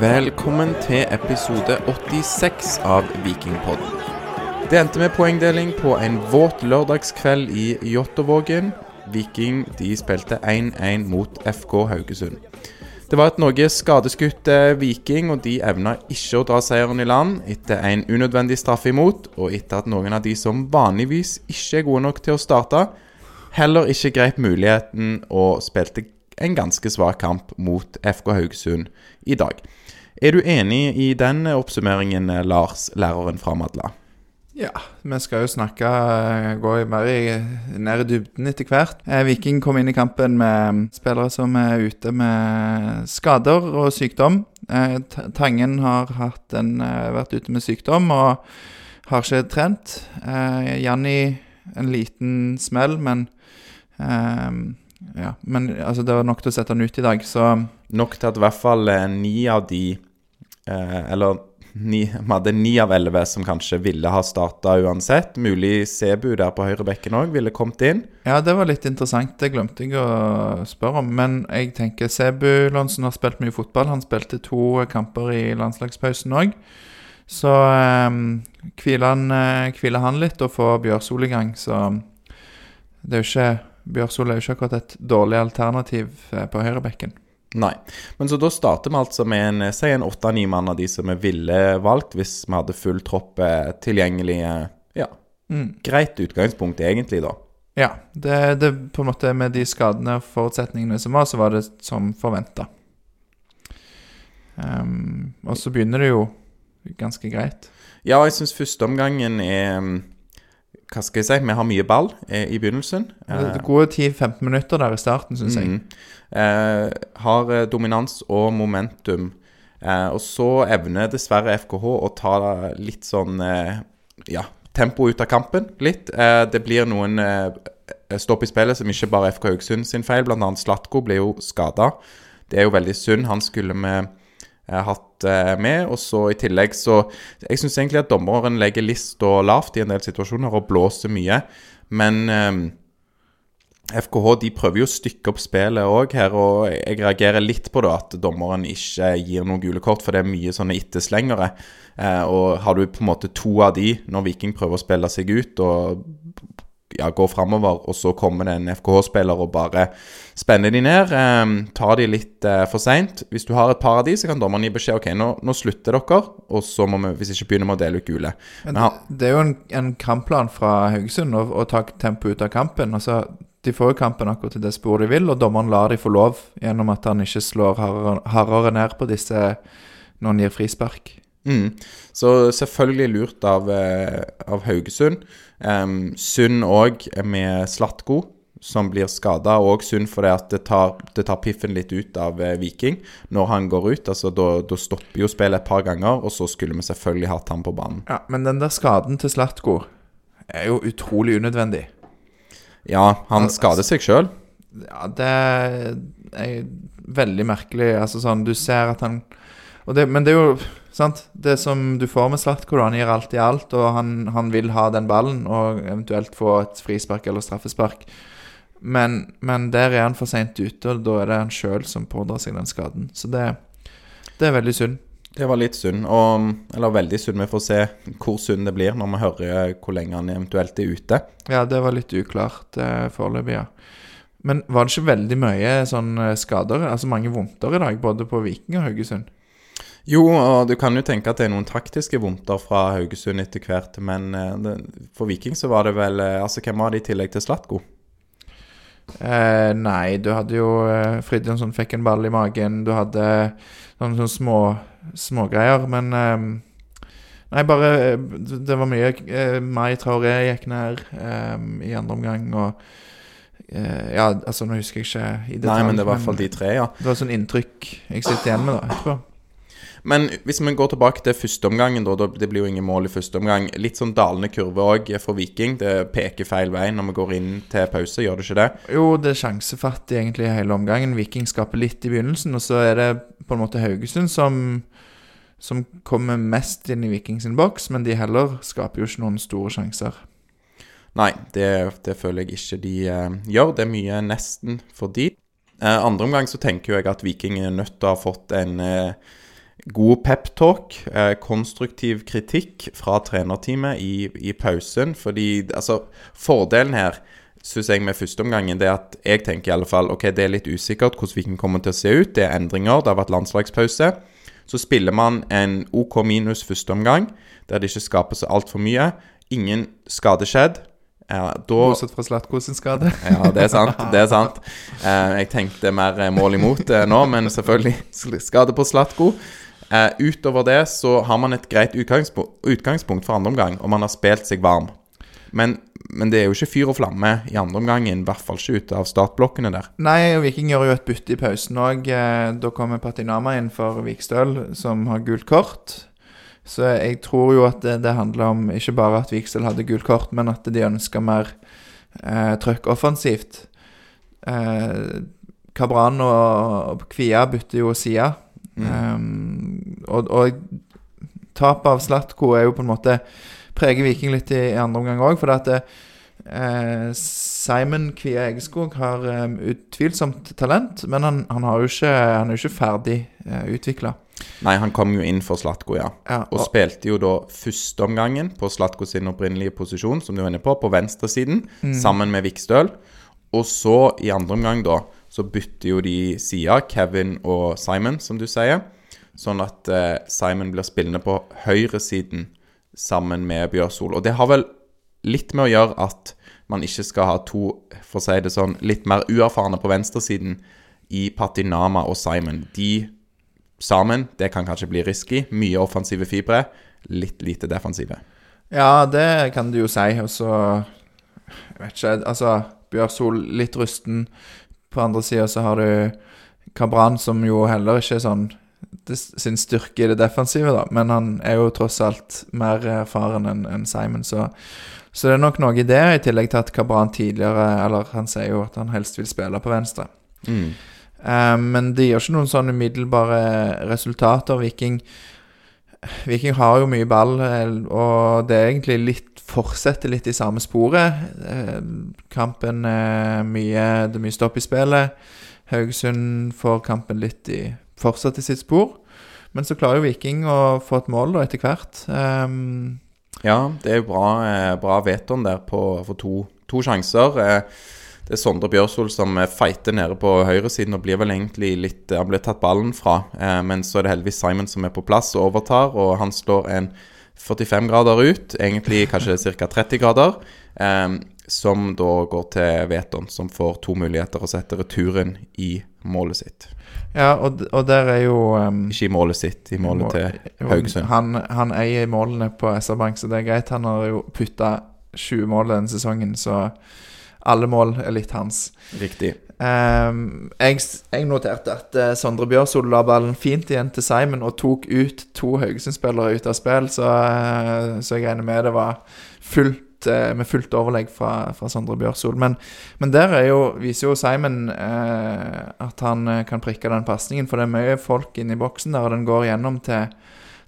Velkommen til episode 86 av Vikingpodden. Det endte med poengdeling på en våt lørdagskveld i Jåttåvågen. Viking de spilte 1-1 mot FK Haugesund. Det var et noe skadeskutt eh, Viking, og de evna ikke å dra seieren i land etter en unødvendig straff imot, og etter at noen av de som vanligvis ikke er gode nok til å starte, heller ikke grep muligheten og spilte en ganske svak kamp mot FK Haugesund i dag. Er du enig i den oppsummeringen, Lars, læreren fra Madla? Ja, vi skal jo snakke eh, gå mer i, ned i dybden etter hvert. Eh, Viking kom inn i kampen med spillere som er ute med skader og sykdom. Eh, Tangen har en, vært ute med sykdom og har ikke trent. Janni en liten smell, men ja, men altså, det var nok til å sette han ut i dag, så Nok til at i hvert fall ni av de Eh, eller ni, vi hadde ni av elleve som kanskje ville ha starta uansett. Mulig Sebu der på høyrebekken òg ville kommet inn. Ja, det var litt interessant. Det glemte jeg å spørre om. Men jeg tenker Sebu Lonsen har spilt mye fotball. Han spilte to kamper i landslagspausen òg. Så eh, um, han, eh, han, litt og får Bjørsol i gang. Så det er jo ikke Bjørsol er jo ikke akkurat et dårlig alternativ eh, på høyrebekken. Nei. Men så da starter vi altså med en, si en åtte-ni mann av de som vi ville valgt hvis vi hadde full tropp eh, tilgjengelig. Eh, ja. Mm. Greit utgangspunkt, egentlig, da. Ja. Det, det på en måte Med de skadene og forutsetningene som var, så var det som forventa. Um, ehm, og så begynner det jo ganske greit. Ja, jeg syns førsteomgangen er mm, hva skal jeg si, vi har mye ball eh, i begynnelsen. Er gode 10-15 minutter der i starten, syns jeg. Mm. Eh, har eh, dominans og momentum. Eh, og så evner dessverre FKH å ta litt sånn eh, ja, tempo ut av kampen. Litt. Eh, det blir noen stopp i spillet som ikke bare FK Haugesund sin feil. Blant annet Slatko ble jo skada. Det er jo veldig synd. Han skulle med hatt eh, med. Og så i tillegg så Jeg syns egentlig at dommeren legger lista lavt i en del situasjoner og blåser mye. Men eh, FKH de prøver jo å stykke opp spillet òg her, og jeg reagerer litt på det at dommeren ikke gir noen gule kort, for det er mye sånne etterslengere. Eh, og har du på en måte to av de når Viking prøver å spille seg ut og ja, går framover, og så kommer det en FKH-spiller og bare spenner de ned. Eh, tar de litt eh, for seint. Hvis du har et par av de, så kan dommeren gi beskjed ok, nå, nå slutter dere, og så må vi, hvis ikke begynner vi å dele ut gule. Men, det er jo en, en kampplan fra Haugesund å, å ta tempo ut av kampen. altså de får jo kampen akkurat til det sporet de vil, og dommeren lar de få lov gjennom at han ikke slår hardere, hardere ned på disse når han gir frispark. Mm. Så selvfølgelig lurt av, eh, av Haugesund. Um, Sund òg med Slatko, som blir skada. Og Sund fordi at det tar, det tar, piffen litt ut av eh, Viking når han går ut. altså Da stopper jo spillet et par ganger, og så skulle vi selvfølgelig hatt han på banen. Ja, Men den der skaden til Slatko er jo utrolig unødvendig. Ja, han skader seg sjøl. Ja, det er veldig merkelig. Altså sånn, du ser at han det, Men det er jo sant Det som du får med Slatko, han gir alt i alt, og han, han, vil ha den ballen og eventuelt få et frispark eller straffespark. Men, men der er han for seint ute, og da er det han sjøl som pådrar seg den skaden. Så det, det er veldig synd. Det var litt synd, og, eller veldig synd. Vi får se hvor synd det blir når vi hører hvor lenge han eventuelt er ute. Ja, det var litt uklart eh, foreløpig, ja. Men var det ikke veldig mye sånn eh, skader, altså mange vondter i dag, både på Viking og Haugesund? Jo, og du kan jo tenke at det er noen taktiske vondter fra Haugesund etter hvert, men eh, for Viking så var det vel eh, Altså, hvem var det i tillegg til Slatko? Eh, nei, du hadde jo eh, Fridtjonsson fikk en ball i magen. Du hadde noen sånne små smågreier. Men eh, Nei, bare Det var mye. Eh, Mai Traoré gikk ned eh, i andre omgang, og eh, Ja, altså, nå husker jeg ikke i detalj. Nei, men det var i hvert fall de tre, ja. Det var sånn inntrykk jeg sitter igjen med da etterpå. Men hvis vi går tilbake til førsteomgangen, da, det blir jo ingen mål i første omgang. Litt sånn dalende kurve òg for Viking. Det peker feil vei når vi går inn til pause, gjør det ikke det? Jo, det er sjansefattig egentlig hele omgangen. Viking skaper litt i begynnelsen, og så er det på en måte Haugesund som, som kommer mest inn i Viking sin boks, men de heller skaper jo ikke noen store sjanser. Nei, det, det føler jeg ikke de uh, gjør. Det er mye nesten for de. Uh, andre omgang så tenker jeg at Viking er nødt til å ha fått en uh, God peptalk, eh, konstruktiv kritikk fra trenerteamet i, i pausen. Fordi altså, fordelen her syns jeg med førsteomgangen det er at jeg tenker i alle fall ok, det er litt usikkert hvordan Viking kommer til å se ut. Det er endringer, det har vært landslagspause. Så spiller man en OK minus førsteomgang, der det ikke skaper så altfor mye. Ingen skade skjedd. Ja, da, Bortsett fra Slatko sin skade. ja, det er sant. det er sant eh, Jeg tenkte mer eh, mål imot eh, nå, men selvfølgelig skade på Slatko. Eh, utover det så har man et greit utgangspunkt, for andre omgang, og man har spilt seg varm. Men, men det er jo ikke fyr og flamme i andre omgangen, i hvert fall ikke ute av startblokkene der. Nei, og Viking gjør jo et bytte i pausen òg. Da kommer Patinama inn for Vikstøl, som har gult kort. Så jeg tror jo at det, det handler om ikke bare at Vikstøl hadde gult kort, men at de ønska mer eh, trøkk offensivt. Eh, Kabran og Kvia bytter jo side. Um, og, og tapet av Slatko er jo på en måte preger Viking litt i, i andre omgang òg, For at det, eh, Simon Kvia Egeskog har um, utvilsomt talent, men han, han, har jo ikke, han er jo ikke ferdig uh, utvikla. Nei, han kom jo inn for Slatko, ja. Ja, Og spilte jo da førsteomgangen på Slatko sin opprinnelige posisjon, som du var inne på, på venstresiden, sammen med Vikstøl. Og så, i andre omgang, da, så bytter jo de side, Kevin og Simon, som du sier. Sånn at eh, Simon blir spillende på høyresiden sammen med Bjørsol. Og det har vel litt med å gjøre at man ikke skal ha to, for å si det sånn, litt mer uerfarne på venstresiden i Patinama og Simon. De sammen, det kan kanskje bli risky. Mye offensive fibre, litt lite defensive. Ja, det kan du jo si. Og så Jeg vet ikke Altså, Bjørsol litt rusten. På andre sida så har du Kabran, som jo heller ikke er sånn det, sin styrke i det defensive, da. Men han er jo tross alt mer erfaren enn en Simon, så så det er nok noe i det, i tillegg til at Kabran tidligere Eller han sier jo at han helst vil spille på venstre. Mm. Eh, men det gir ikke noen sånn umiddelbare resultater. Viking Viking har jo mye ball, eh, og det er egentlig litt fortsetter litt i samme sporet. Eh, Kampen er mye Det er mye stopp i spillet. Haugesund får kampen litt i fortsatt i sitt spor. Men så klarer jo Viking å få et mål da etter hvert. Um, Ja, det er jo bra, eh, bra Veton der på, for to, to sjanser. Eh, det er Sondre Bjørsol som eh, fighter nede på høyresiden og blir vel egentlig litt Han blir tatt ballen fra, eh, men så er det heldigvis Simon som er på plass og overtar, og han slår en 45 grader ut, egentlig kanskje ca. 30 grader, eh, som da går til Veton, som får to muligheter å sette returen i målet sitt. ja, og, og der er jo um, Ikke i målet sitt, i målet til Haugesund. Han, han eier målene på SR-Bank, så det er greit. Han har jo putta 20 mål denne sesongen, så alle mål er litt hans. Riktig. Um, jeg, jeg noterte at uh, Sondre Bjørsol la ballen fint igjen til Simon og tok ut to Haugesund-spillere ut av spill, så, uh, så jeg regner med det var fullt, uh, med fullt overlegg fra, fra Sondre Bjørsol. Men, men der er jo, viser jo Simon at han kan prikke den pasningen, for det er mye folk inne i boksen der, og den går gjennom til,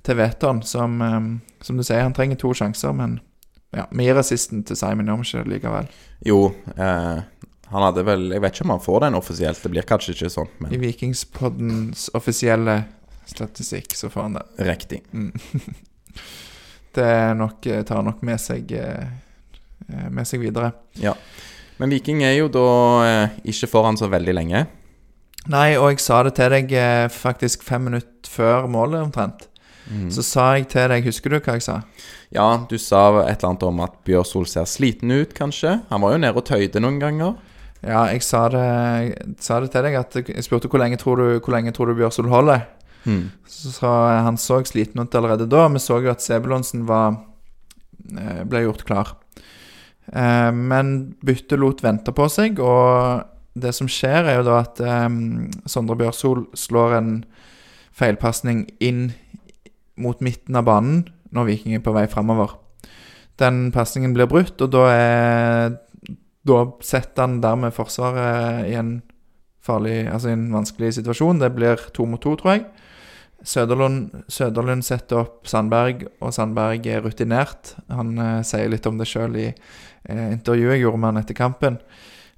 til Veton, som, um, som du sier, han trenger to sjanser, men ja, vi gir assisten til Simon, det likevel? Jo, eh, han hadde vel Jeg vet ikke om han får den offisielt, det blir kanskje ikke sånn, I Vikingspoddens offisielle statistikk så får han det. riktig. Det er nok, eh, tar nok med seg, eh, eh, med seg videre. Men Viking er jo da ikke foran så veldig lenge. Nei, og jeg sa det til deg faktisk fem minutter før målet omtrent. Så sa jeg til deg, husker du hva jeg sa? Ja, du sa et eller annet om at Bjørsol ser sliten ut, kanskje. Han var jo nede og tøyde noen ganger. Ja, jeg sa det, jeg sa det til deg at jeg spurte hvor lenge tror du, hvor lenge tror du Bjørsol holder. Mm. Så han så sliten ut allerede da. Vi så jo at Sebulonsen var eh, ble gjort klar. Eh, Men byttet lot vente på seg, og det som skjer, er jo da at eh, Sondre Bjørsol slår en feilpasning inn mot midten av banen når Viking er på vei framover. Den pasningen blir brutt, og da er Da setter han dermed Forsvaret i en farlig Altså en vanskelig situasjon. Det blir to mot to, tror jeg. Søderlund, Søderlund setter opp Sandberg, og Sandberg er rutinert. Han eh, sier litt om det sjøl i eh, intervjuet jeg gjorde med han etter kampen.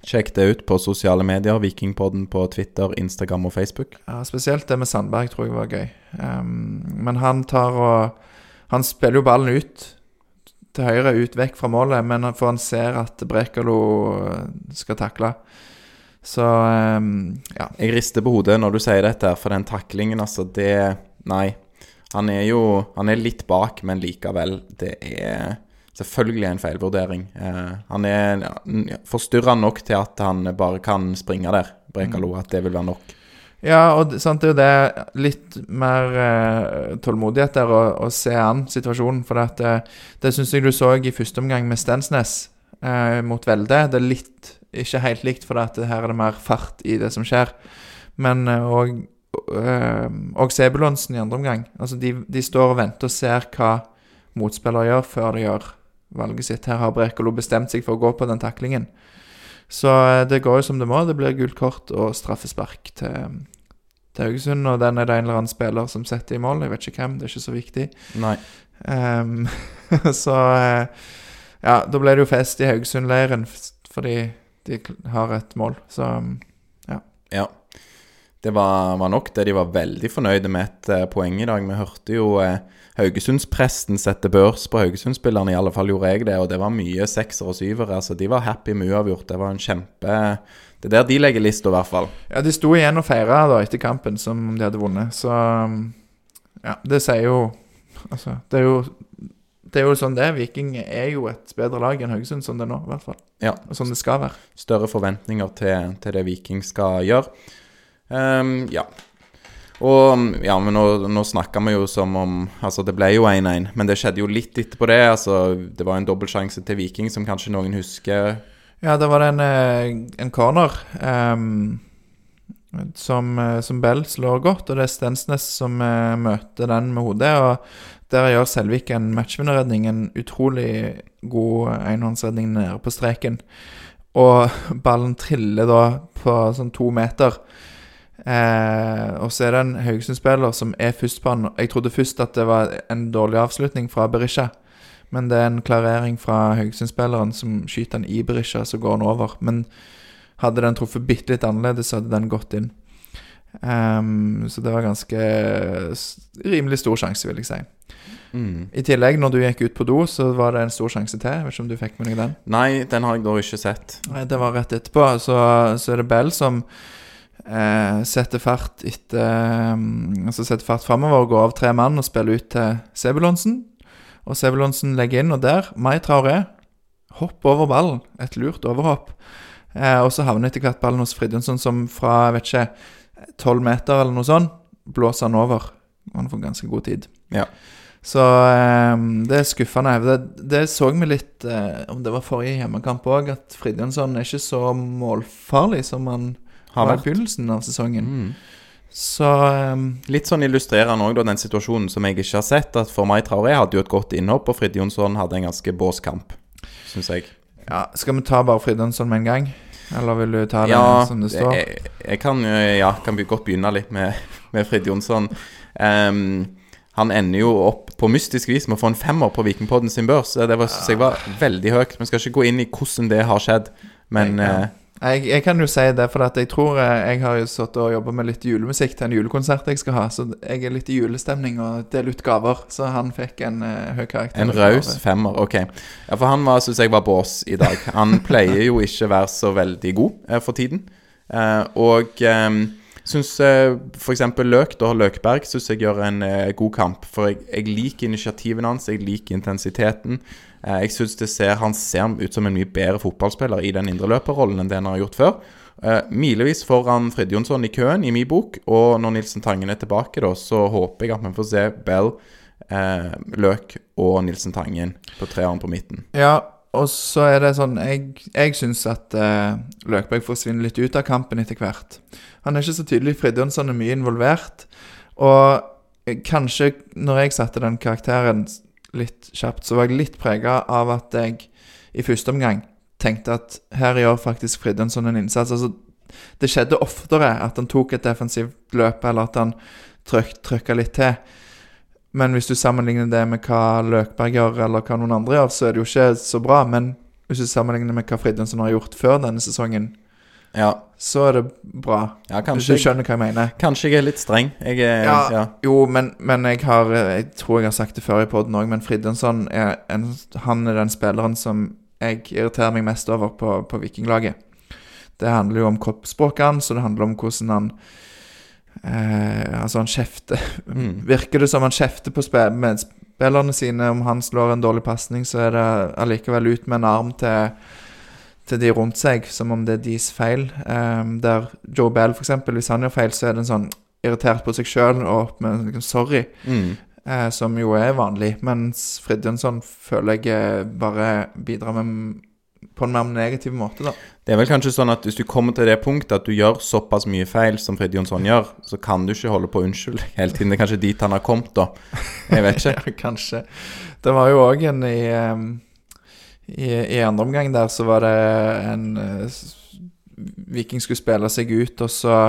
Sjekk det ut på sosiale medier. Vikingpodden på Twitter, Instagram og Facebook. Ja, Spesielt det med Sandberg tror jeg var gøy. Um, men han tar og Han spiller jo ballen ut til høyre, ut vekk fra målet, men for han ser at Brekalo eh, skal takle. Så um, ja. Jeg rister på hodet når du sier dette, for den taklingen, altså, det Nei. Han er jo Han er litt bak, men likevel. Det er selvfølgelig en feilvurdering. Eh, han er forstyrra nok til at han bare kan springe der, Brekalo. At det vil være nok. Ja, og sant, det er jo det litt mer eh, tålmodighet der å, å se an situasjonen. For at, eh, det syns jeg du så i første omgang med Stensnes eh, mot Velde. Det er litt ikke helt likt, for at her er det mer fart i det som skjer. Men eh, og, eh, og Sebulonsen i andre omgang. Altså de, de står og venter og ser hva motspiller gjør, før de gjør valget sitt. Her har Brekalo bestemt seg for å gå på den taklingen. Så eh, det går jo som det må. Det blir gult kort og straffespark til, til Haugesund. Og den er det en eller annen spiller som setter i mål. Jeg vet ikke hvem, det er ikke så viktig. Nei. Um, så eh, Ja, da ble det jo fest i Haugesund-leiren fordi de har et mål. Så ja. Ja. Det var, var nok det. De var veldig fornøyde med et uh, poeng i dag. Vi hørte jo uh, Haugesundspresten sette børs på Haugesund-spillerne, i alle fall gjorde jeg det. Og det var mye sekser og syvere. Altså, de var happy med uavgjort. Det var en kjempe Det er der de legger lista, i hvert fall. Ja, de sto igjen og feira etter kampen som om de hadde vunnet. Så ja, det sier jo Altså, det er jo det er jo sånn det. Viking er jo et bedre lag enn Haugesund, sånn det er nå, i hvert fall. Ja. Og sånn det skal være. Større forventninger til, til det Viking skal gjøre. Ehm, ja. Og ja, men nå, nå snakka vi jo som om Altså, det ble jo 1-1, men det skjedde jo litt etterpå det. Altså, det var en dobbeltsjanse til Viking, som kanskje noen husker. Ja, det var en, eh, en corner um, som, eh, som Bell slår godt, og det er Stensnes som eh, møter den med hodet. Og der gjør Selvik en matchvinnerredning, en utrolig god enhåndsredning nede på streken. Og ballen triller da på sånn to meter. Eh, og så er det en Haugesund-spiller som er først på han. Jeg trodde først at det var en dårlig avslutning fra Berisha. Men det er en klarering fra Haugesund-spilleren som skyter han i Berisha, så går han over. Men hadde den truffet bitte litt annerledes, så hadde den gått inn. Um, så det var ganske rimelig stor sjanse, vil jeg si. Mm. I tillegg, når du gikk ut på do, så var det en stor sjanse til. Jeg vet ikke om du fikk med deg den? Nei, den har jeg da ikke sett. Nei, det var rett etterpå. Så, så er det Bell som eh, setter fart etter eh, Altså setter fart framover går av tre mann og spiller ut til Sebulonsen. Og Sebulonsen legger inn, og der Mai Traoré hopper over ballen. Et lurt overhopp. Eh, og så havner etter hvert ballen hos Fridjonsson, som fra jeg vet ikke tolv meter eller noe sånt blåser han over. Han får ganske god tid. Ja. Så eh, det er skuffende. Det, det så vi litt eh, Om det var forrige hjemmekamp òg, at Fridjonsson er ikke så målfarlig som han Har vært. begynnelsen av sesongen. Mm. Så um, Litt sånn illustrerende òg den situasjonen som jeg ikke har sett. At for meg Traoré hadde jo et godt innhopp, og Frid Jonsson hadde en ganske bås kamp, syns jeg. ja, Skal vi ta bare Fridtjonsson med en gang? Eller vil du ta det Ja, som det står? jeg, jeg kan, ja, kan godt begynne litt med, med Frid Jonsson. Um, han ender jo opp på mystisk vis med å få en femmer på Vikingpodden sin børs. Det var, ja. jeg var veldig høyt. Vi skal ikke gå inn i hvordan det har skjedd, men Ja. Jeg, jeg kan jo si det, for at jeg tror eh, jeg har jo satt og jobba med litt julemusikk til en julekonsert jeg skal ha, så jeg er litt i julestemning og deler ut gaver. Så han fikk en uh, høy karakter. En raus femmer, ok. Ja, For han var, synes jeg var bås i dag. Han pleier jo ikke være så veldig god uh, for tiden. Uh, og um, syns uh, f.eks. Løk, da Løkberg, syns jeg gjør en god kamp. For jeg, jeg liker initiativene hans, jeg liker intensiteten. Eh, jeg syns han ser ut som en mye bedre fotballspiller i den indreløperrollen enn det han har gjort før. Eh, milevis foran Frid Jonsson i køen, i min bok. Og når Nilsen Tangen er tilbake, da, så håper jeg at vi får se Bell, eh, Løk og Nilsen Tangen på treeren på midten. Ja, og så er det sånn Jeg, jeg syns at eh, Løkberg forsvinner litt ut av kampen etter hvert. Han er ikke så tydelig. Fridjonsson er mye involvert. Og kanskje når jeg satte den karakteren litt kjapt, så var jeg litt prega av at jeg i første omgang tenkte at her gjør faktisk Fridtjonsson en innsats. Altså, det skjedde oftere at han tok et defensivt løp, eller at han trykk, trykka litt til. Men hvis du sammenligner det med hva Løkberg gjør, eller hva noen andre gjør, så er det jo ikke så bra. Men Hvis du sammenligner med hva Fridtjonsson har gjort før denne sesongen, Ja, så er det bra. ja Hvis du skjønner hva jeg mener. kanskje jeg er litt streng. Jeg er Ja. ja. Jo, men, men jeg har Jeg tror jeg har sagt det før i poden òg, men Fridtjonsson er en, Han er den spilleren som jeg irriterer meg mest over på, på Vikinglaget. Det handler jo om kroppsspråket hans, og det handler om hvordan han eh, Altså, han kjefter Mm. Virker det som han kjefter på spe- medspillerne sine om han slår en dårlig pasning, så er det allikevel ut med en arm til til de rundt seg, som om det er deres feil. Um, der Joe Bell, eksempel, hvis han gjør feil, så er det en sånn irritert på seg sjøl og opp med liksom, 'sorry', Mm. uh, som jo er vanlig. Mens Fridtjonsson føler jeg eh, bare bidrar med på en mer negativ måte, da. Det er vel kanskje sånn at hvis du kommer til det punktet at du gjør såpass mye feil som Fridtjonsson gjør, så kan du ikke holde på å unnskylde hele tiden. Det er kanskje dit han har kommet, da. Jeg vet ikke. Ja, kanskje. Det var jo òg en i, um, i I andre omgang der så var det en uh, Viking skulle spille seg ut, og så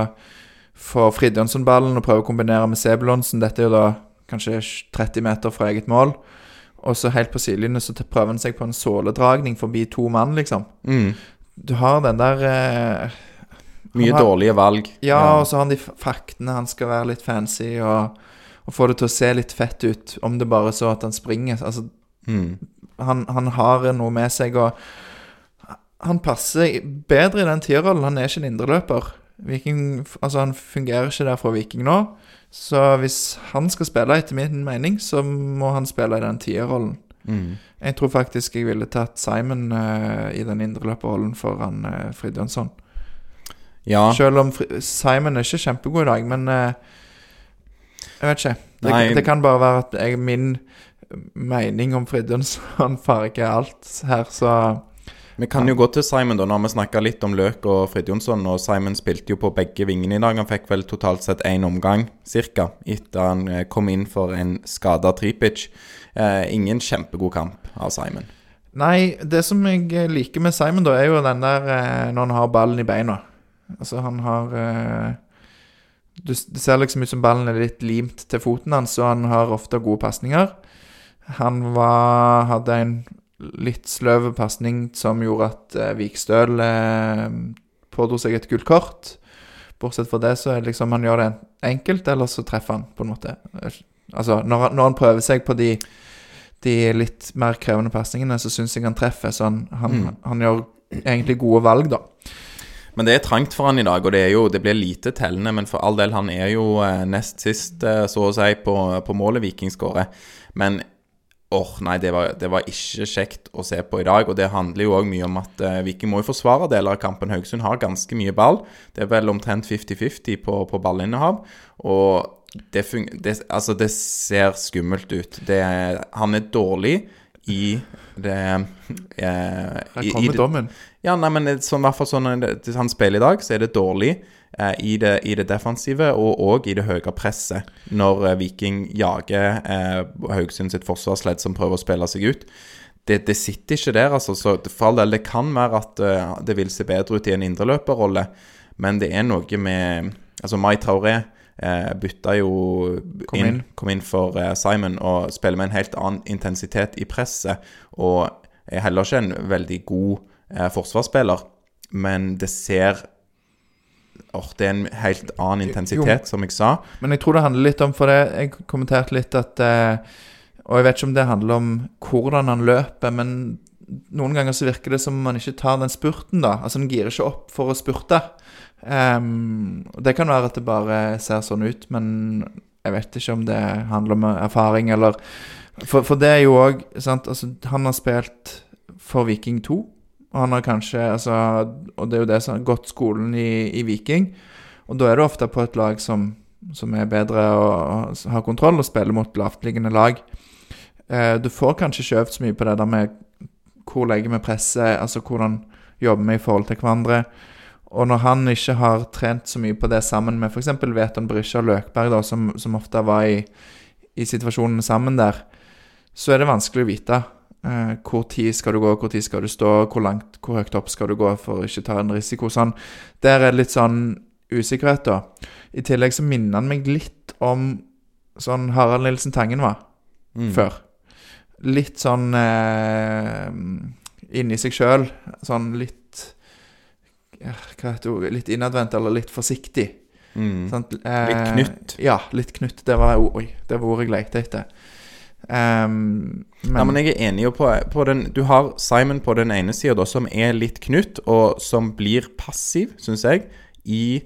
får Fridtjonsson ballen og prøver å kombinere med Sebulonsen. Dette er jo da kanskje 30 meter fra eget mål. Og så helt på sidelinjen så prøver han seg på en såledragning forbi to mann, liksom. Mm. Du har den der eh, Mye har- dårlige valg. Ja, og så har han de faktene. Han skal være litt fancy og, og få det til å se litt fett ut. Om det bare så at han springer. Altså, Mm. han, han har noe med seg, og han passer bedre i den tierrollen. Han er ikke en indreløper. Altså han fungerer ikke der for Viking nå. Så hvis han skal spille, etter min mening, så må han spille i den tierrollen. Mm. Jeg tror faktisk jeg ville tatt Simon uh, i den indreløperrollen foran uh, Fridjonsson. Ja. Selv om Fri Simon er ikke kjempegod i dag, men uh, Jeg vet ikke. Det, det kan bare være at jeg, min mening om Fridtjonsson farger alt her, så Vi kan jo gå til Simon, da. Nå har vi snakka litt om Løk og Fridtjonsson. Og Simon spilte jo på begge vingene i dag. Han fikk vel totalt sett én omgang, cirka, etter han eh, kom inn for en skada Tripic. Eh, ingen kjempegod kamp av Simon. Nei, det som jeg liker med Simon, da, er jo den der eh, når han har ballen i beina. Altså, han har eh, du, Det ser liksom ut som ballen er litt limt til foten hans, og han har ofte gode pasninger. Han var, hadde en litt sløv pasning som gjorde at eh, Vikstøl eh, pådro seg et gult kort. Bortsett fra det, så er det liksom han gjør det enkelt, eller så treffer han, på en måte. Altså, når, når han prøver seg på de de litt mer krevende pasningene, så syns jeg han treffer. Så han, han, Mm. han gjør egentlig gode valg, da. Men det er trangt for han i dag, og det, jo, det blir lite tellende. Men for all del, han er jo eh, nest sist, eh, så å si, på, på målet Viking skårer. Men åh, nei, det var, det var ikke kjekt å se på i dag. Og det handler jo òg mye om at eh, Viking må jo forsvare deler av kampen. Haugesund har ganske mye ball. Det er vel omtrent 50-50 på, på ballinnehav. Og det, det, altså, det ser skummelt ut. Det, han er dårlig i det eh, Her i- i kommer dommen. ja, nei, men sånn, i hvert fall sånn han spiller i dag, så er det dårlig i, det, i det defensive og òg i det høye presset. Når eh, Viking jager eh, Haugesund sitt forsvarsledd som prøver å spille seg ut. Det, det sitter ikke der, altså. Så for all del, det kan være at uh, det vil se bedre ut i en indreløperrolle, men det er noe med Altså, Mai Traoré eh, bytta jo Kom inn, inn. kom inn for eh, Simon og spiller med en helt annen intensitet i presset. Og er heller ikke en veldig god eh, forsvarsspiller, men det ser Åh, det er en helt annen intensitet, som jeg sa. Men jeg tror det handler litt om For det, jeg kommenterte litt at eh, Og jeg vet ikke om det handler om hvordan han løper, men noen ganger så virker det som om han ikke tar den spurten, da. Altså, han girer ikke opp for å spurte. Um, det kan være at det bare ser sånn ut, men jeg vet ikke om det handler om erfaring eller For, for det er jo òg sant Altså, han har spilt for Viking 2. Og han har kanskje altså, Og det er jo det som har gått skolen i, i Viking. Og da er du ofte på et lag som, som er bedre og har kontroll, og spiller mot lavtliggende lag. Eh, du får kanskje ikke øvd så mye på det der med hvor legger vi presset, altså hvordan jobber vi i forhold til hverandre. Og når han ikke har trent så mye på det sammen med f.eks. Veton og Løkberg, da, som, som ofte var i, i situasjonene sammen der, så er det vanskelig å vite. Eh, hvor tid skal du gå, hvor tid skal du stå, hvor langt, hvor høyt opp skal du gå for å ikke ta en risiko. Sånn. Der er det litt sånn usikkerhet, da. I tillegg så minner han meg litt om sånn Harald Nilsen Tangen var Mm. før. Litt sånn eh, inni seg sjøl. Sånn litt ja, Hva heter ordet? Litt innadvendt eller litt forsiktig. Mm. Litt Eh, knytt. Ja, litt knytt. Det var, oi, det var ordet jeg lette etter. Ehm, men, Nei, men jeg er enig på, på den Du har Simon på den ene sida, som er litt knytt, og som blir passiv, syns jeg, i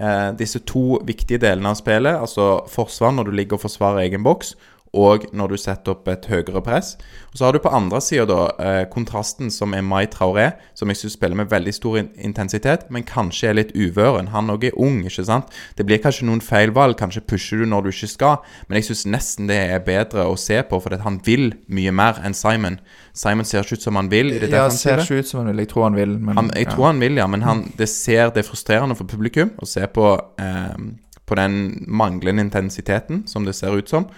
eh, disse to viktige delene av spillet. Altså forsvar når du ligger og forsvarer egen boks, og når du setter opp et høyere press. Og så har du på andre sida da eh, kontrasten som er Mai Traoré, som jeg syns spiller med veldig stor intensitet, men kanskje er litt uvøren. Han òg er ung, ikke sant. Det blir kanskje noen feilvalg, kanskje pusher du når du ikke skal, men jeg syns nesten det er bedre å se på, fordi han vil mye mer enn Simon. Simon ser ikke ut som han vil ja, ser ikke ut som han vil. Jeg tror han vil, men Han, jeg ja. tror han vil, ja, men han, det ser det er frustrerende for publikum å se på, eh, på den manglende intensiteten som det ser ut som.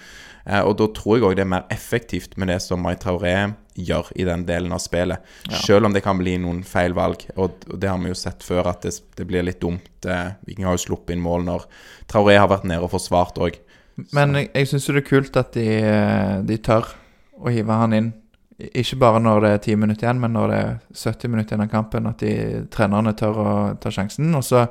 Eh, og da tror jeg òg det er mer effektivt med det som Mai Traoré gjør i den delen av spillet. Selv om det kan bli noen feil valg, og, det har vi jo sett før, at det, det blir litt dumt. Eh, Viking har jo sluppet inn mål når Traoré har vært nede og forsvart òg. Men jeg, jeg syns jo det er kult at de, eh, de tør å hive han inn. Ikke bare når det er ti minutter igjen, men når det er 70 minutter igjen av kampen. At de trenerne tør å ta sjansen. Og så,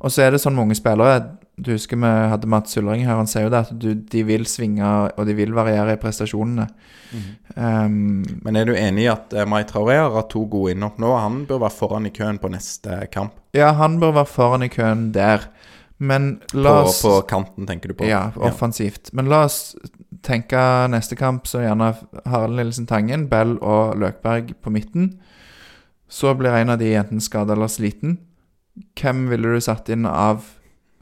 og så er det sånn med unge spillere. Du husker vi hadde Mats Ullering her. Han sier jo det at du, de vil svinge, og de vil variere i prestasjonene. Um, Men er du enig i at eh, Mai Traoré har hatt to gode innhopp nå? Han bør være foran i køen på neste kamp. ja, han bør være foran i køen der. Men la På, oss på kanten, tenker du på? Ja, offensivt. Men la oss tenke neste kamp så gjerne Harald Nilsen Tangen, Bell og Løkberg på midten. Så blir en av de enten skada eller sliten. Hvem ville du satt inn av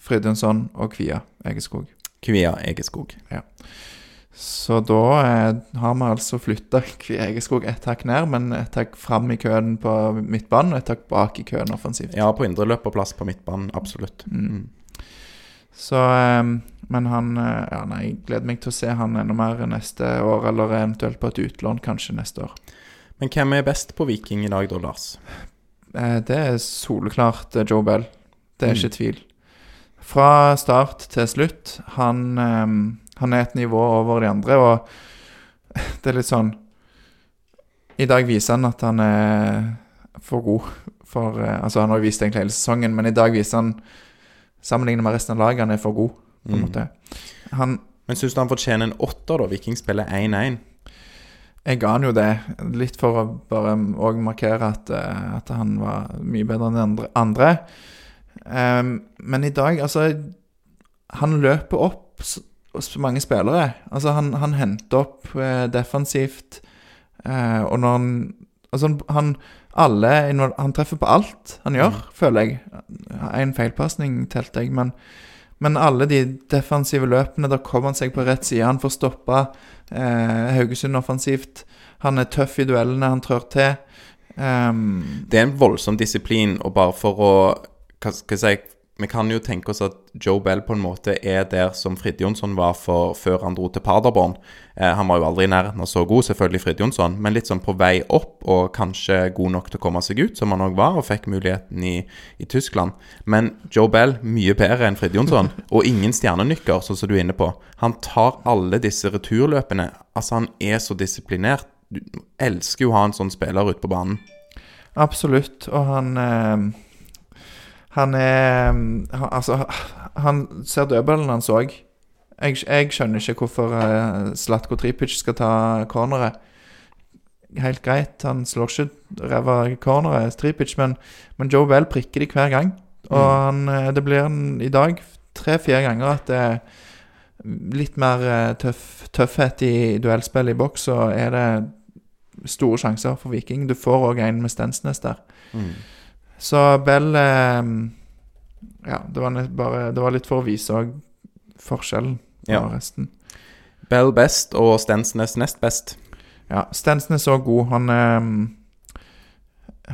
Fridtjonsson og Kvia Egeskog? Kvia Egeskog. Så da eh, har vi altså flytta Kvia Egeskog ett hakk ned, men ett hakk fram i køen på midtbanen og ett hakk bak i køen offensivt. Ja, på indreløperplass på midtbanen, absolutt. Mm. Så eh, Men han eh, Ja, nei, jeg gleder meg til å se han enda mer neste år, eller eventuelt på et utlån kanskje neste år. Men hvem er best på Viking i dag, da, Lars? Eh, Det er soleklart Joe Bell. Det er Mm. ikke tvil. Fra start til slutt. Han, eh, han er et nivå over de andre, og det er litt sånn I dag viser han at han er for god for eh, Altså, han har jo vist det egentlig hele sesongen, men i dag viser han Sammenlignet med resten av laget, han er for god, på en Mm. måte. Han Men syns du han fortjener en åtter, da? Viking spiller 1-1. Jeg ga han jo det, litt for å bare òg markere at, eh, at han var mye bedre enn de andre. andre. Ehm, men i dag, altså Han løper opp mange spillere. Altså, han, han henter opp eh, defensivt, eh, og når han Altså, han alle Han treffer på alt han gjør, føler jeg. En feilpasning telte jeg, men men alle de defensive løpene, da kommer han seg på rett side. Han får stoppa eh, Haugesund offensivt. Han er tøff i duellene, han trør til. Um, Det er en voldsom disiplin, og bare for å hva skal jeg si, Vi kan jo tenke oss at Joe Bell på en måte er der som Fridtjonsson var for, før han dro til Paderborn. Eh, han var jo aldri i nærheten av så god, selvfølgelig Fridtjonsson, men litt sånn på vei opp, og kanskje god nok til å komme seg ut, som han òg var, og fikk muligheten i, i Tyskland. Men Joe Bell mye bedre enn Fridtjonsson, og ingen stjernenykker, sånn som du er inne på. Han tar alle disse returløpene. Altså, han er så disiplinert. Du elsker jo å ha en sånn spiller ute på banen. absolutt. Og han ehm, Han er han, Altså, han ser dødballen hans òg. Jeg, jeg skjønner ikke hvorfor uh, Slatko Tripic skal ta corneret. Helt greit, han slår ikke ræva corneret, Tripic, men, men Joe Bell prikker de hver gang. Og han, eh, det blir en, i dag tre-fire ganger at det er litt mer eh, tøff, tøffhet i duellspill i boks, så er det store sjanser for Viking. Du får òg en med Stensnes der. Mm. Så Bell eh, Ja, det var, bare, det var litt for å vise forskjellen på Ja. resten. Bell best og Stensnes nest best. Ja, Stensnes er god. Han eh,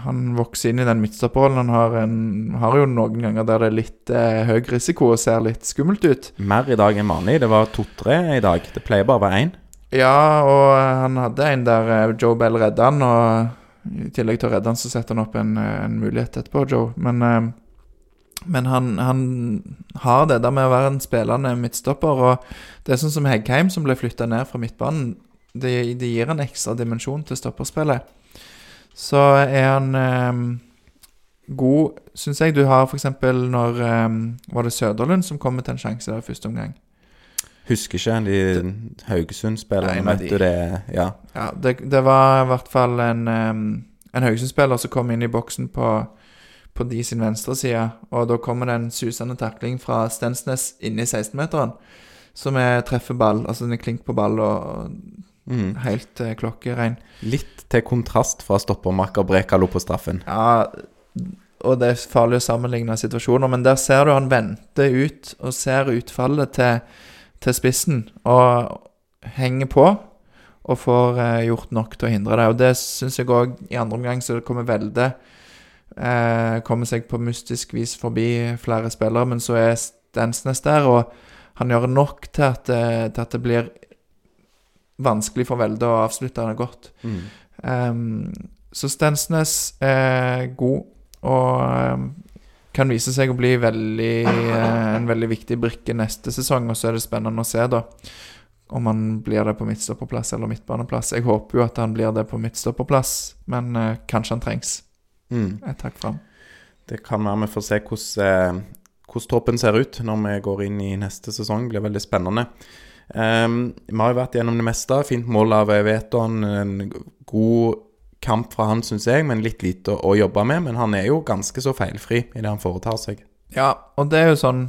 Han vokser inn i den midtstopperrollen. Han har, en, har jo noen ganger der det er litt eh, høy risiko og ser litt skummelt ut. Mer i dag enn vanlig. Det var to-tre i dag. Det pleier bare å være én. Ja, og han hadde en der eh, Joe Bell redda han, og i tillegg til å redde han, så setter han opp en, eh, en mulighet etterpå, Joe. Men, eh, men han, han har det der med å være en spillende midtstopper, og det er sånn som Heggheim, som ble flytta ned fra midtbanen. Det, det gir en ekstra dimensjon til stopperspillet. så er han eh, god, syns jeg. Du har f.eks. når eh, Var det Søderlund som kommer til en sjanse der i første omgang? Husker ikke de Haugesund-spillerne, vet du det? Ja. Ja, det, det var i hvert fall en, en Haugesund-spiller som kom inn i boksen på, på de sin venstre side. Og da kommer det en susende takling fra Stensnes inne i 16-meteren. Som er treffer ball, altså den er klink på ball og Mm. helt eh, klokkerein. Litt til kontrast fra stoppermakker Brekalo på straffen. Ja, og det er farlig å sammenligne situasjoner, men der ser du han venter ut og ser utfallet til, til spissen og henger på. Og får eh, gjort nok til å hindre det. Og det syns jeg òg i andre omgang så kommer Velde eh, Kommer seg på mystisk vis forbi flere spillere, men så er Stensnes der, og han gjør nok til at, det- til at det blir vanskelig for Velde å avslutte det godt. Mm. Um, så Stensnes er god og ehm, kan vise seg å bli veldig, eh, en veldig viktig brikke neste sesong. Og så er det spennende å se da om han blir det på midtstopperplass eller midtbaneplass. Jeg håper jo at han blir det på midtstopperplass, men uh, kanskje han trengs Mm. et hakk fram. Det kan være vi får se hvordan, eh, hvordan troppen ser ut når vi går inn i neste sesong. Det blir veldig spennende. Um, vi har jo vært gjennom det meste. Fint mål av Veton. En god kamp fra han, syns jeg, men litt lite å, å jobbe med. Men han er jo ganske så feilfri i det han foretar seg. Ja, og det er jo sånn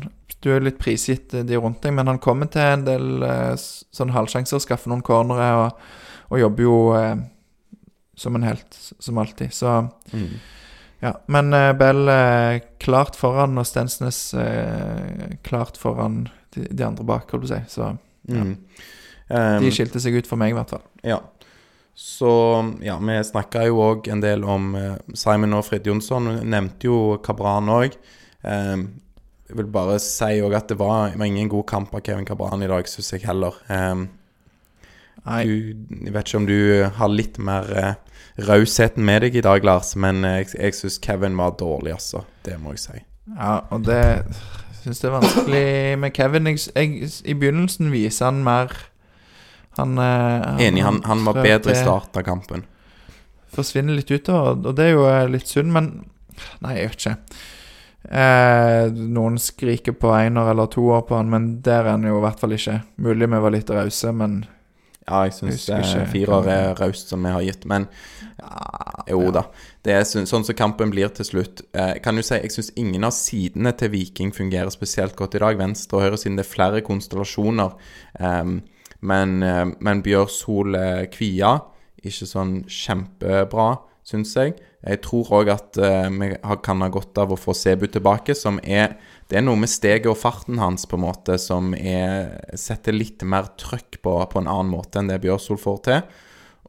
Du er litt prisgitt eh, de rundt deg, men han kommer til en del eh, sånn halvsjanser, skaffer noen cornere og, og jobber jo eh, som en helt, som alltid. Så Mm. Ja, men eh, Bell klart foran, og Stensnes eh, klart foran de, de andre bak, holdt på å si. Så Mm. Um, de skilte seg ut for meg, i hvert fall. Ja. Så ja, vi snakka jo òg en del om eh, Simon og Frid Jonsson. Hun Nevnte jo Kabran òg. jeg vil bare si òg at det var, var ingen god kamp av Kevin Kabran i dag, syns jeg heller. Nei, du, jeg vet ikke om du har litt mer uh, rausheten med deg i dag, Lars, men eh, jeg, jeg syns Kevin var dårlig, altså. Det må jeg si. ja, og det syns det er vanskelig med Kevin. Jeg, jeg, I begynnelsen viser han mer Han eh, Enig, han, han var bedre i starten av kampen. forsvinner litt utover, og det er jo eh, litt synd, men Nei, jeg vet ikke. Eh, noen skriker på einer eller to år på han, men der er han jo i hvert fall ikke. Mulig vi var litt rause, men Ja, jeg syns eh, firer er raust som vi har gitt, men Jo da. Det er sånn, som kampen blir til slutt. Eh, kan du si, Jeg syns ingen av sidene til Viking fungerer spesielt godt i dag. Venstre og høyre siden det er flere konstellasjoner. Em, men, eh, men Bjørsol eh, Kvia ikke sånn kjempebra, syns jeg. Jeg tror òg at eh, vi kan ha godt av å få Sebu tilbake, som er Det er noe med steget og farten hans på en måte som er, setter litt mer trøkk på, på en annen måte enn det Bjørsol får til.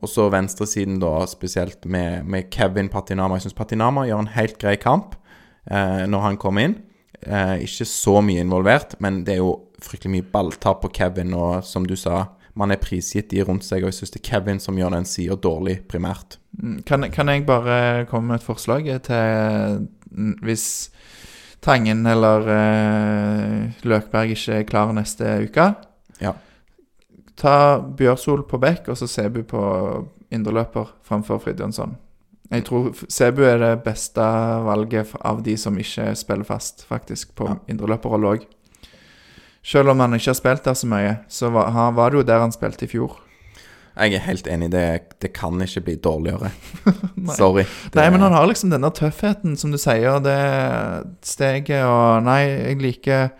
Og så venstresiden, da, spesielt med, med Kevin Patinama. Jeg syns Patinama gjør en helt grei kamp eh, når han kommer inn. Eh, ikke så mye involvert, men det er jo fryktelig mye balltap på Kevin. Og som du sa, man er prisgitt de rundt seg, og jeg syns det er Kevin som gjør den sida dårlig, primært. Mm, Kan, kan jeg bare komme med et forslag til mm, Hvis Tangen eller eh, Løkberg ikke er klar neste uke? Ja. Ta Bjørsol på bekk, og så Sebu på indreløper framfor Fridtjonsson. Jeg tror Sebu er det beste valget av de som ikke spiller fast, faktisk, på Ja. indreløperrolle òg. Selv om han ikke har spilt der så mye, så var, han, var det jo der han spilte i fjor. Jeg er helt enig. Det, det kan ikke bli dårligere. Sorry. Det, Nei, men han har liksom denne tøffheten, som du sier, det steget og Nei, jeg liker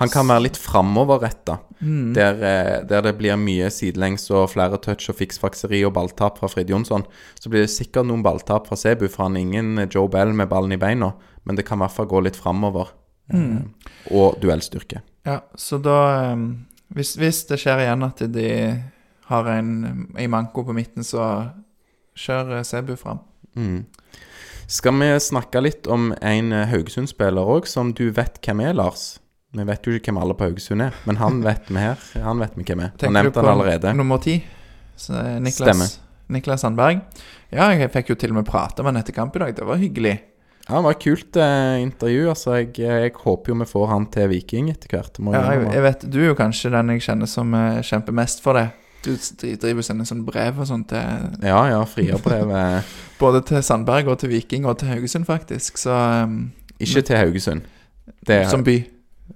han kan være litt framoverretta. mm, Der, eh, der det blir mye sidelengs og flere touch og fiksfakseri og balltap fra Frid Jonsson, så blir det sikkert noen balltap fra Sebu, for han er ingen Joe Bell med ballen i beina. Men det kan i hvert fall gå litt framover. Mm. Eh, og duellstyrke. Ja, så da um, hvis, hvis det skjer igjen at de har en, i manko på midten, så kjør eh, Sebu fram. Mm. Skal vi snakke litt om en eh, Haugesund-spiller òg, som du vet hvem er, Lars? Vi vet jo ikke hvem alle på Haugesund er, men han vet vi her. Han vet vi hvem er. Han nevnte han allerede. nummer ti? Eh, Stemmer. Niklas, Niklas Sandberg. Ja, jeg fikk jo til og med prate med han etter kamp i dag. Det var hyggelig. Ja, det var et kult eh, intervju. Altså, jeg, jeg håper jo vi får han til Viking etter hvert. Ja, jeg jeg, vet, Du er jo kanskje den jeg kjenner som eh, kjemper mest for det. Du driver og sender sånn brev og sånt til Ja, ja, frierbrevet Både til Sandberg og til Viking og til Haugesund, faktisk. Så um, Ikke til Haugesund. Det er Som by.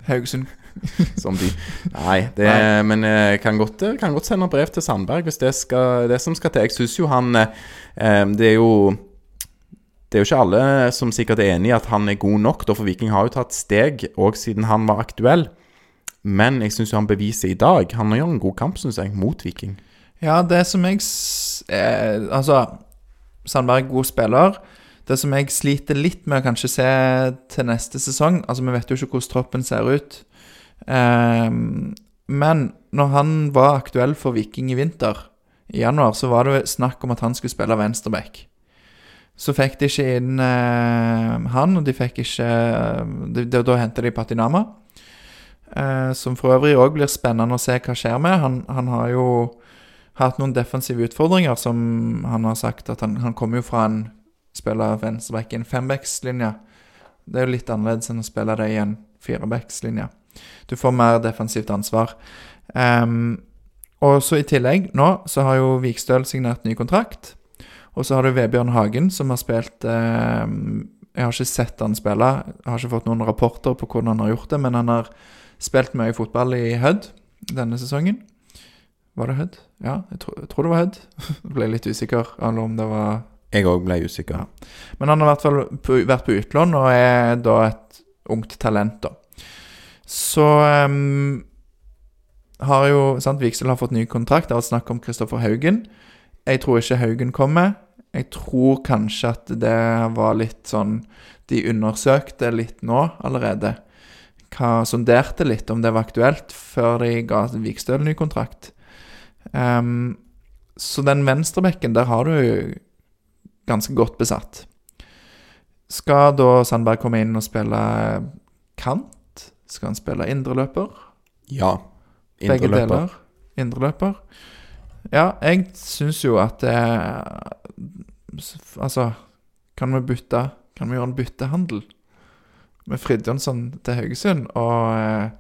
Haugesund. som by. Nei, det Nei. men jeg kan godt, kan godt sende brev til Sandberg hvis det skal det som skal til. Jeg syns jo han eh, Det er jo det er jo ikke alle som sikkert er enig i at han er god nok, da, for Viking har jo tatt steg òg siden han var aktuell. Men jeg syns han beviser i dag. Han gjør en god kamp, syns jeg, mot Viking. Ja, det som jeg eh, Altså, Sandberg er god spiller. Det som jeg sliter litt med å kanskje se til neste sesong Altså, vi vet jo ikke hvordan troppen ser ut. Eh, men når han var aktuell for Viking i vinter, i januar, så var det snakk om at han skulle spille venstreback. Så fikk de ikke inn eh, han, og de fikk ikke de, de, Da henta de Patinama. Eh, som for øvrig òg blir spennende å se hva skjer med. Han, han har jo hatt noen defensive utfordringer som han har sagt at han, han kommer jo fra en spiller venstreback i en fembackslinje. Det er jo litt annerledes enn å spille det i en firebackslinje. Du får mer defensivt ansvar. Um, og så i tillegg, nå så har jo Vikstøl signert ny kontrakt. Og så har du Vebjørn Hagen, som har spilt eh, Jeg har ikke sett han spille. Jeg har ikke fått noen rapporter på hvordan han har gjort det, men han har spilt mye fotball i Hødd denne sesongen. Var det Hødd? Ja, jeg, tror- jeg tror det var Hødd. Ble litt usikker, eller om det var Jeg òg ble usikker. Men han har i hvert fall på, vært på utlån og er da et ungt talent, da. Så um, har jo sant, Viksel har fått ny kontrakt. Det har vært snakk om Kristoffer Haugen. Jeg tror ikke Haugen kommer. Jeg tror kanskje at det var litt sånn De undersøkte litt nå allerede. Hva, sonderte litt om det var aktuelt, før de ga Vikstøl ny kontrakt. Um, så den venstrebekken, der har du ganske godt besatt. Skal da Sandberg komme inn og spille kant? Skal han spille indreløper? Ja. Indreløper. Begge deler. Indreløper. Ja, jeg syns jo at det Altså, kan vi bytte Kan vi gjøre en byttehandel med Fridtjonsson til Haugesund og, eh,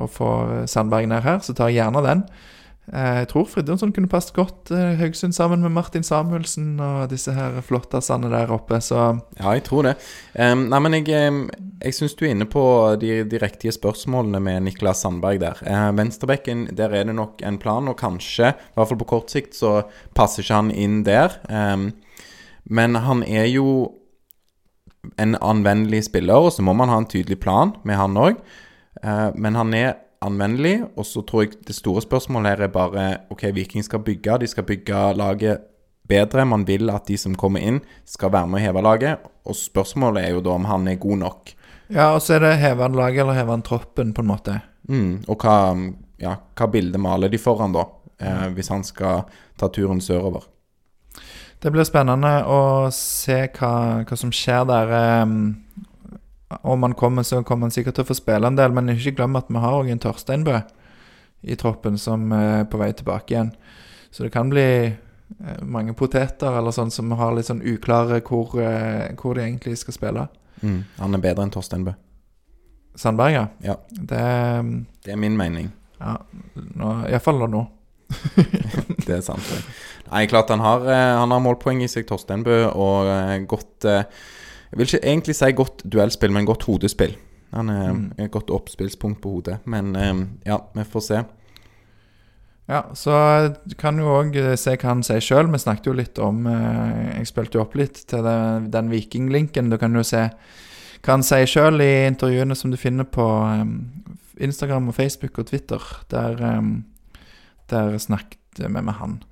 og få Sandberg ned her, så tar jeg gjerne den. Eh, Jeg tror Fridtjonsson kunne passet godt eh, Haugesund sammen med Martin Samuelsen og disse her flottasene der oppe, så Ja, jeg tror det. Um, nei, men jeg, jeg syns du er inne på de, de riktige spørsmålene med Niklas Sandberg der. Uh, Venstrebekken, der er det nok en plan, og kanskje, i hvert fall på kort sikt, så passer ikke han inn der. Um, men han er jo en anvendelig spiller, og så må man ha en tydelig plan med han òg. Uh, men han er anvendelig, og så tror jeg det store spørsmålet her er bare OK, Viking skal bygge, de skal bygge laget bedre. Man vil at de som kommer inn, skal være med å heve laget. Og spørsmålet er jo da om han er god nok. Ja, og så er det heve han laget eller heve han troppen, på en måte. Mm, og hva, ja, hva bilde maler de foran, da? Eh, hvis han skal ta turen sørover. Det blir spennende å se hva, hva som skjer der. Om han kommer, så kommer han sikkert til å få spille en del, men ikke glem at vi har òg en Torsteinbø i troppen som er på vei tilbake igjen. Så det kan bli eh, mange poteter eller sånn som har litt sånn uklare hvor, eh, hvor de egentlig skal spille. Mm, han er bedre enn Torsteinbø. Sandberg, ja. Ja. Det ehm, Det er min mening. ja, Iallfall nå. Det er sant. det. Nei, klart han har, eh, han har målpoeng i seg, Torsteinbø, og godt eh, Jeg vil ikke egentlig si godt duellspill, men godt hodespill. Han er Mm. et godt oppspillspunkt på hodet. Men eh, ja, vi får se. Ja, så du kan jo òg se hva han sier sjøl. Vi snakket jo litt om eh, Jeg spilte jo opp litt til det, den vikinglinken. Du kan jo se hva han sier sjøl i intervjuene som du finner på eh, Instagram og Facebook og Twitter. Der, eh, der snakket vi med han.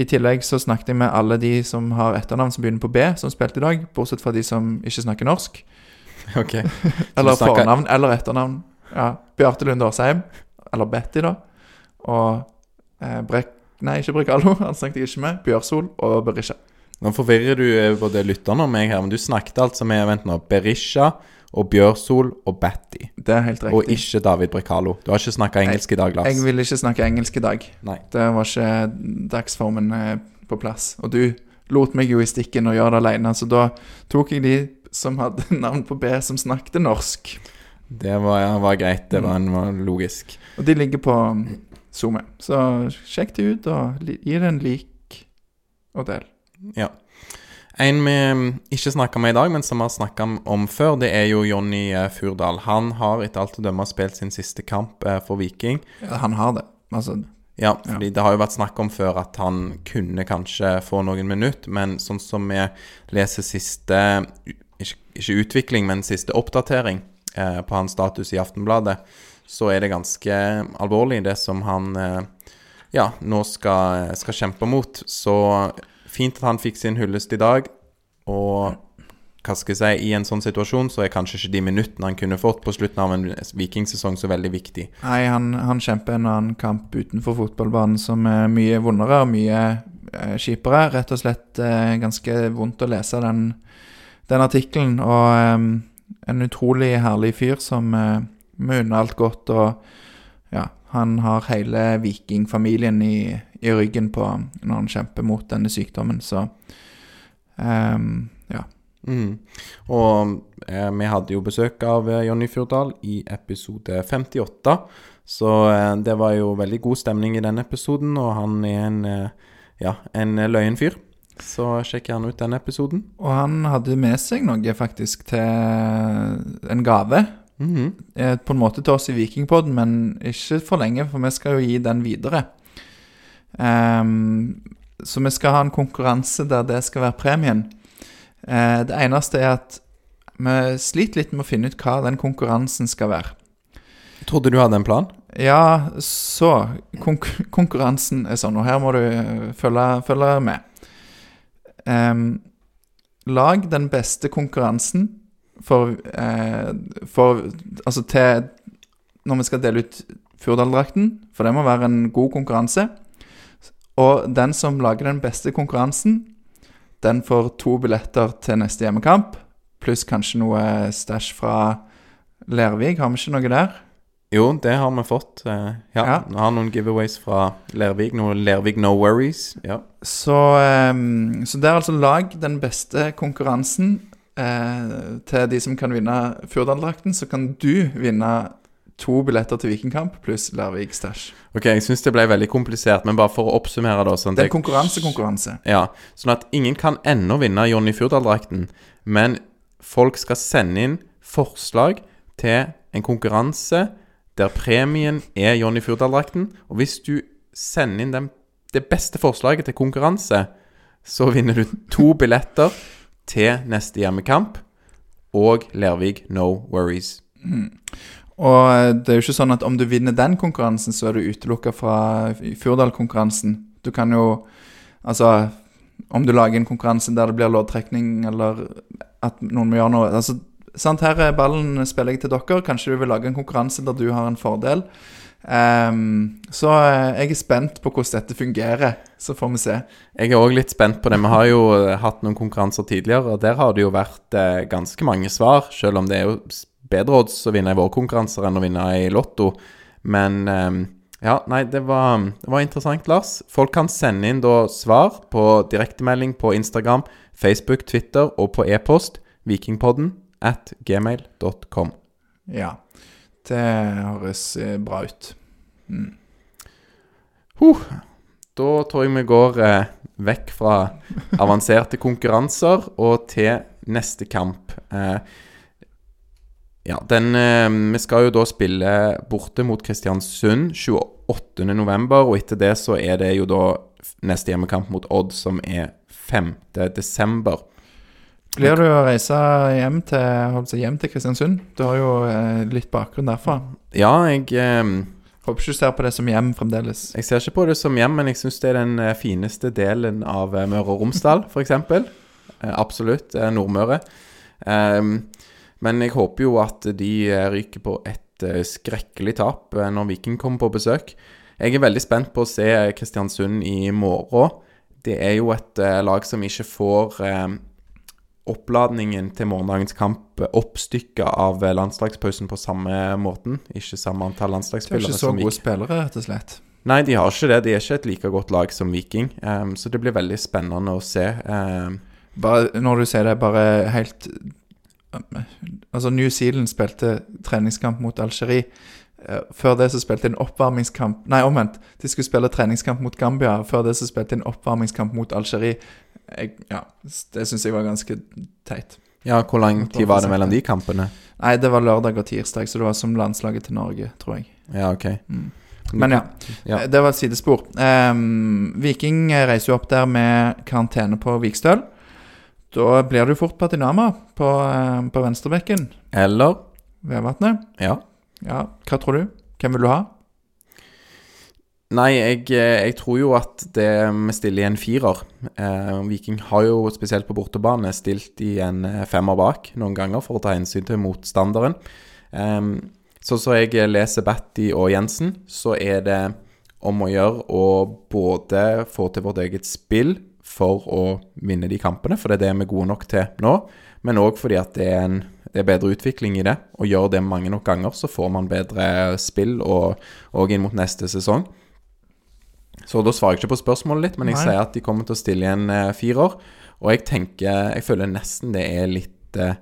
I tillegg så snakket jeg med alle de som har etternavn som begynner på B, som spilte i dag. Bortsett fra de som ikke snakker norsk. Ok. Eller snakker- fornavn eller etternavn. Ja. Bjarte Lunde Årsheim. Eller Betty, da. Og eh, Brek... Nei, ikke Brekalo. Han snakket jeg ikke med. Bjørsol og Berisha. Nå forvirrer du eh, både lytterne og meg her, men du snakket altså med vent nå, Berisha og Bjørsol og Batty. Det er helt riktig. Og ikke David Brekalo. Du har ikke snakka engelsk i dag, Lars. Jeg ville ikke snakke engelsk i dag. Nei. Det var ikke dagsformen eh, på plass. Og du lot meg jo i stikken og gjøre det alene, så da tok jeg de som hadde navn på B, som snakket norsk. Det var, ja, var greit. Det var, en, var logisk. Og de ligger på SoMe. Så sjekk det ut, og gi det en lik og del. Ja. En vi mm, ikke snakka med i dag, men som vi har snakka om før, det er jo Jonny eh, Furdal. Han har etter alt å dømme spilt sin siste kamp eh, for Viking. Ja, han har det. Altså, Ja, fordi det har jo vært snakk om før at han kunne kanskje få noen minutt, men sånn som vi leser siste Ikke, ikke utvikling, men siste oppdatering eh, på hans status i Aftenbladet, så er det ganske alvorlig, det som han eh, ja, nå skal, skal kjempe mot. Så fint at han fikk sin hyllest i dag, og hva skal jeg si, i en sånn situasjon så er kanskje ikke de minuttene han kunne fått på slutten av en vikingsesong så veldig viktig. Nei, han, han kjemper en annen kamp utenfor fotballbanen som er mye vondere og mye eh, kjipere. Rett og slett eh, ganske vondt å lese den, den artikkelen. Og eh, en utrolig herlig fyr som eh, vi unner alt godt. Og ja, han har hele vikingfamilien i, i ryggen på når han kjemper mot denne sykdommen, så um, ja. Mm. Og eh, vi hadde jo besøk av eh, Jonny Fjordal i episode 58. Så eh, det var jo veldig god stemning i den episoden, og han er en, eh, ja, en løyen fyr. Så sjekk gjerne ut den episoden. Og han hadde med seg noe faktisk til en gave. Mm -hmm. På en måte til oss i Vikingpodden, men ikke for lenge, for vi skal jo gi den videre. Ehm, så vi skal ha en konkurranse der det skal være premien. Uh, det eneste er at vi sliter litt med å finne ut hva den konkurransen skal være. Trodde du hadde en plan. Ja, så konk Konkurransen er sånn, og her må du eh, følge, følge med. Um, lag den beste konkurransen for, eh, for Altså til Når vi skal dele ut Furdal-drakten, for det må være en god konkurranse. Og den som lager den beste konkurransen, den får to billetter til neste hjemmekamp, pluss kanskje noe stæsj fra Lervik. Har vi ikke noe der? Jo, det har vi fått. eh, ja. Ja. Vi har noen giveaways fra Lervik. Noe Lervik No Worries. Ja. Så, ehm, så det er altså lag den beste konkurransen eh, til de som kan vinne Furdal-drakten. Så kan du vinne to billetter til Vikingkamp pluss Larvik Stæsj. Ok, jeg syns det ble veldig komplisert, men bare for å oppsummere, da sånn Det er konkurransekonkurranse. Konkurranse. Ja, sånn at ingen kan ennå vinne Jonny Fjordal-drakten, men folk skal sende inn forslag til en konkurranse der premien er Jonny Fjordal-drakten. Og hvis du sender inn den, det beste forslaget til konkurranse, så vinner du to billetter til neste hjemmekamp og Lervik No Worries. Og eh, det er jo ikke sånn at om du vinner den konkurransen, så er du utelukka fra Furdal-konkurransen. Du kan jo Altså om du lager en konkurranse der det blir loddtrekning, eller at noen må gjøre noe altså, sant, Her er ballen spiller jeg til dere. Kanskje du vil lage en konkurranse der du har en fordel. Um, så eh, jeg er spent på hvordan dette fungerer. Så får vi se. Jeg er òg litt spent på det. Vi har jo eh, hatt noen konkurranser tidligere, og der har det jo vært eh, ganske mange svar. Selv om det er jo bedre odds å vinne i våre konkurranser enn å vinne i Lotto. Men eh, ja, nei, det var, det var interessant, Lars. Folk kan sende inn da svar på direktemelding på Instagram, Facebook, Twitter og på e-post vikingpodden at gmail.com. Ja. Det høres eh, bra ut. Huh. Da tror jeg vi går eh, vekk fra avanserte konkurranser og til neste kamp. Eh, ja, den eh, Vi skal jo da spille borte mot Kristiansund 28.11., og etter det så er det jo da neste hjemmekamp mot Odd, som er 5.12. Blir du å reise hjem til, hjem til Kristiansund? Du har jo eh, litt bakgrunn derfra. Ja, jeg eh, Håper ikke du ser på det som hjem fremdeles. Jeg ser ikke på det som hjem, men jeg syns det er den eh, fineste delen av Møre og Romsdal, f.eks. Absolutt. Nordmøre. Ehm, men jeg håper jo at de eh, ryker på et eh, skrekkelig tap eh, når Viking kommer på besøk. Jeg er veldig spent på å se Kristiansund i morgen. Det er jo et lag som ikke får oppladningen til morgendagens kamp oppstykka av landslagspausen på samme måten. Ikke samme antall De har ikke så gode spillere, rett og slett. Nei, de har ikke det. De er ikke et like godt lag som Viking. Ehm, så det blir veldig spennende å se. Ehm, Bare, når du sier det, bare helt Altså, New Zealand spilte treningskamp mot Algerie. eh, Før det så spilte de en oppvarmingskamp Nei, omvendt. De skulle spille treningskamp mot Gambia. Før det så spilte de en oppvarmingskamp mot Algerie. Ja, det syns jeg var ganske teit. Ja, hvor lang tid var det mellom de kampene? Nei, det var lørdag og tirsdag, så det var som landslaget til Norge, tror jeg. Ja, ok. Men ja, Ja. det var et sidespor. Um, Viking reiser jo opp der med karantene på Vikstøl. Da blir jo fort Patinama på, eh, på venstrebekken. Eller Vevatnet. Ja. Ja, hva tror du? Hvem vil du ha? Nei, jeg, eh, jeg tror jo at det vi stiller i en firer. Eh, Viking har jo spesielt på bortebane stilt i en eh, femmer bak noen ganger for å ta hensyn til motstanderen. Eh, sånn som jeg leser Batty og Jensen, så er det om å gjøre å både få til vårt eget spill for å vinne de kampene, for det er det vi er gode nok til nå, men òg fordi at det er, en, det er bedre utvikling i det. Og gjør det mange nok ganger, så får man bedre spill og, og inn mot neste sesong. Så da svarer jeg ikke på spørsmålet litt, men jeg Nei. sier at de kommer til å stille igjen fire eh, firer. Og jeg tenker Jeg føler nesten det er litt eh,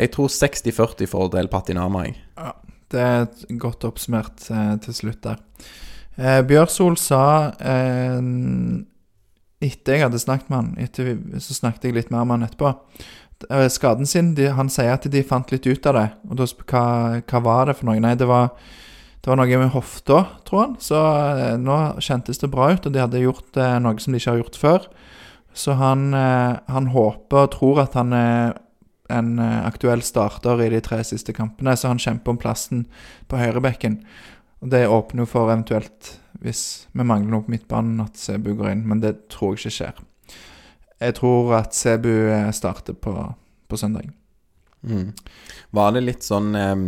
Jeg tror 60-40 for Del Patinama, jeg. Ja, Det er godt oppsummert eh, til slutt der. Eh, Bjørsol sa eh, Etter jeg hadde snakket med han, etter, så snakket jeg litt mer med han etterpå. Eh, skaden sin de, Han sier at de fant litt ut av det. Og da hva, hva var det for noe? Nei, det var, det var noe med hofta, tror han. Så eh, nå kjentes det bra ut, og de hadde gjort eh, noe som de ikke har gjort før. Så han, eh, han håper og tror at han er en eh, aktuell starter i de tre siste kampene, så han kjemper om plassen på høyrebekken. Og Det åpner jo for eventuelt, hvis vi mangler noe på midtbanen, at Sebu går inn, men det tror jeg ikke skjer. Jeg tror at Sebu eh, starter på, på søndag. Mm. Var det litt sånn um,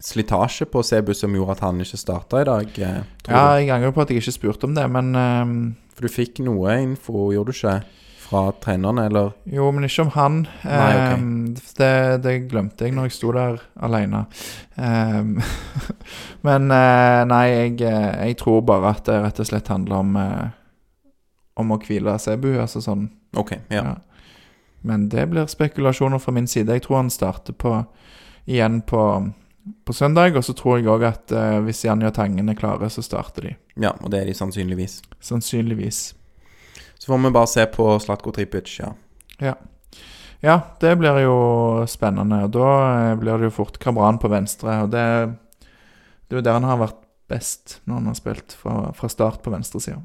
slitasje på Sebu som gjorde at han ikke starta i dag? Eh, Ja, jeg angrer på at jeg ikke spurte om det, men um, For du fikk noe info, gjorde du ikke? Fra trenerne, eller? Jo, men ikke om han. Nei, ok. Ehm, det, det glemte jeg når jeg sto der alene. Um, men eh, nei, jeg, eh, jeg tror bare at det rett og slett handler om eh, Om å hvile Sebu. Altså sånn. Ok, ja. Ja. Men det blir spekulasjoner fra min side. Jeg tror han starter på igjen på, på søndag. Og så tror jeg òg at hvis Janja Tangen er klare, så starter de. Ja, og det er de sannsynligvis. Sannsynligvis. Så får vi bare se på Slatko Tripic, ja. Ja, det blir jo spennende. Og da eh, blir det jo fort Kabran på venstre. Og det, det er jo der han har vært best når han har spilt fra, fra start på venstresida.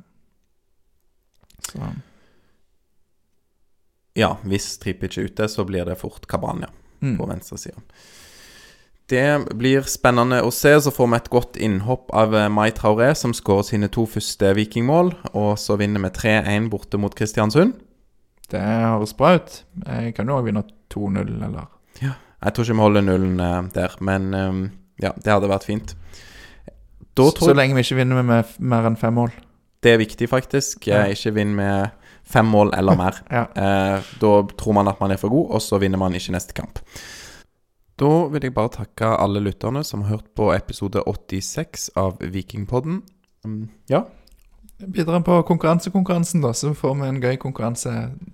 Så Ja, hvis Tripic er ute, så blir det fort Kabran, ja. mm. på venstresida. Det blir spennende å se. Så får vi et godt innhopp av eh, Mai Traoré, som skårer sine to første vikingmål. Og så vinner vi 3-1 borte mot Kristiansund. Det høres bra ut. Jeg kan jo òg vinne 2-0, eller Jeg tror ikke vi holder nullen eh, der, men eh, ja, det hadde vært fint. Da tror så så lenge vi ikke vinner med, mer enn fem mål. det er viktig, faktisk. Ja. Ikke vinn med fem mål eller mer. Ja. Da tror man at man er for god, og så vinner man ikke neste kamp. Da vil jeg bare takke alle lytterne som har hørt på episode 86 av Vikingpodden. Mm, Ja, Bidra på konkurransekonkurransen, da, så får vi en gøy konkurranse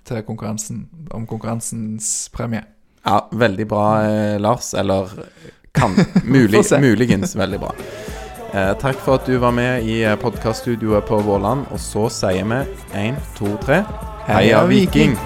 til konkurransen om konkurransens premie. ja veldig bra, eh, Lars. Eller kan mulig, Muligens veldig bra. Eh, takk for at du var med i podkaststudioet på Våland. Og så sier vi én, to, tre Heia Viking!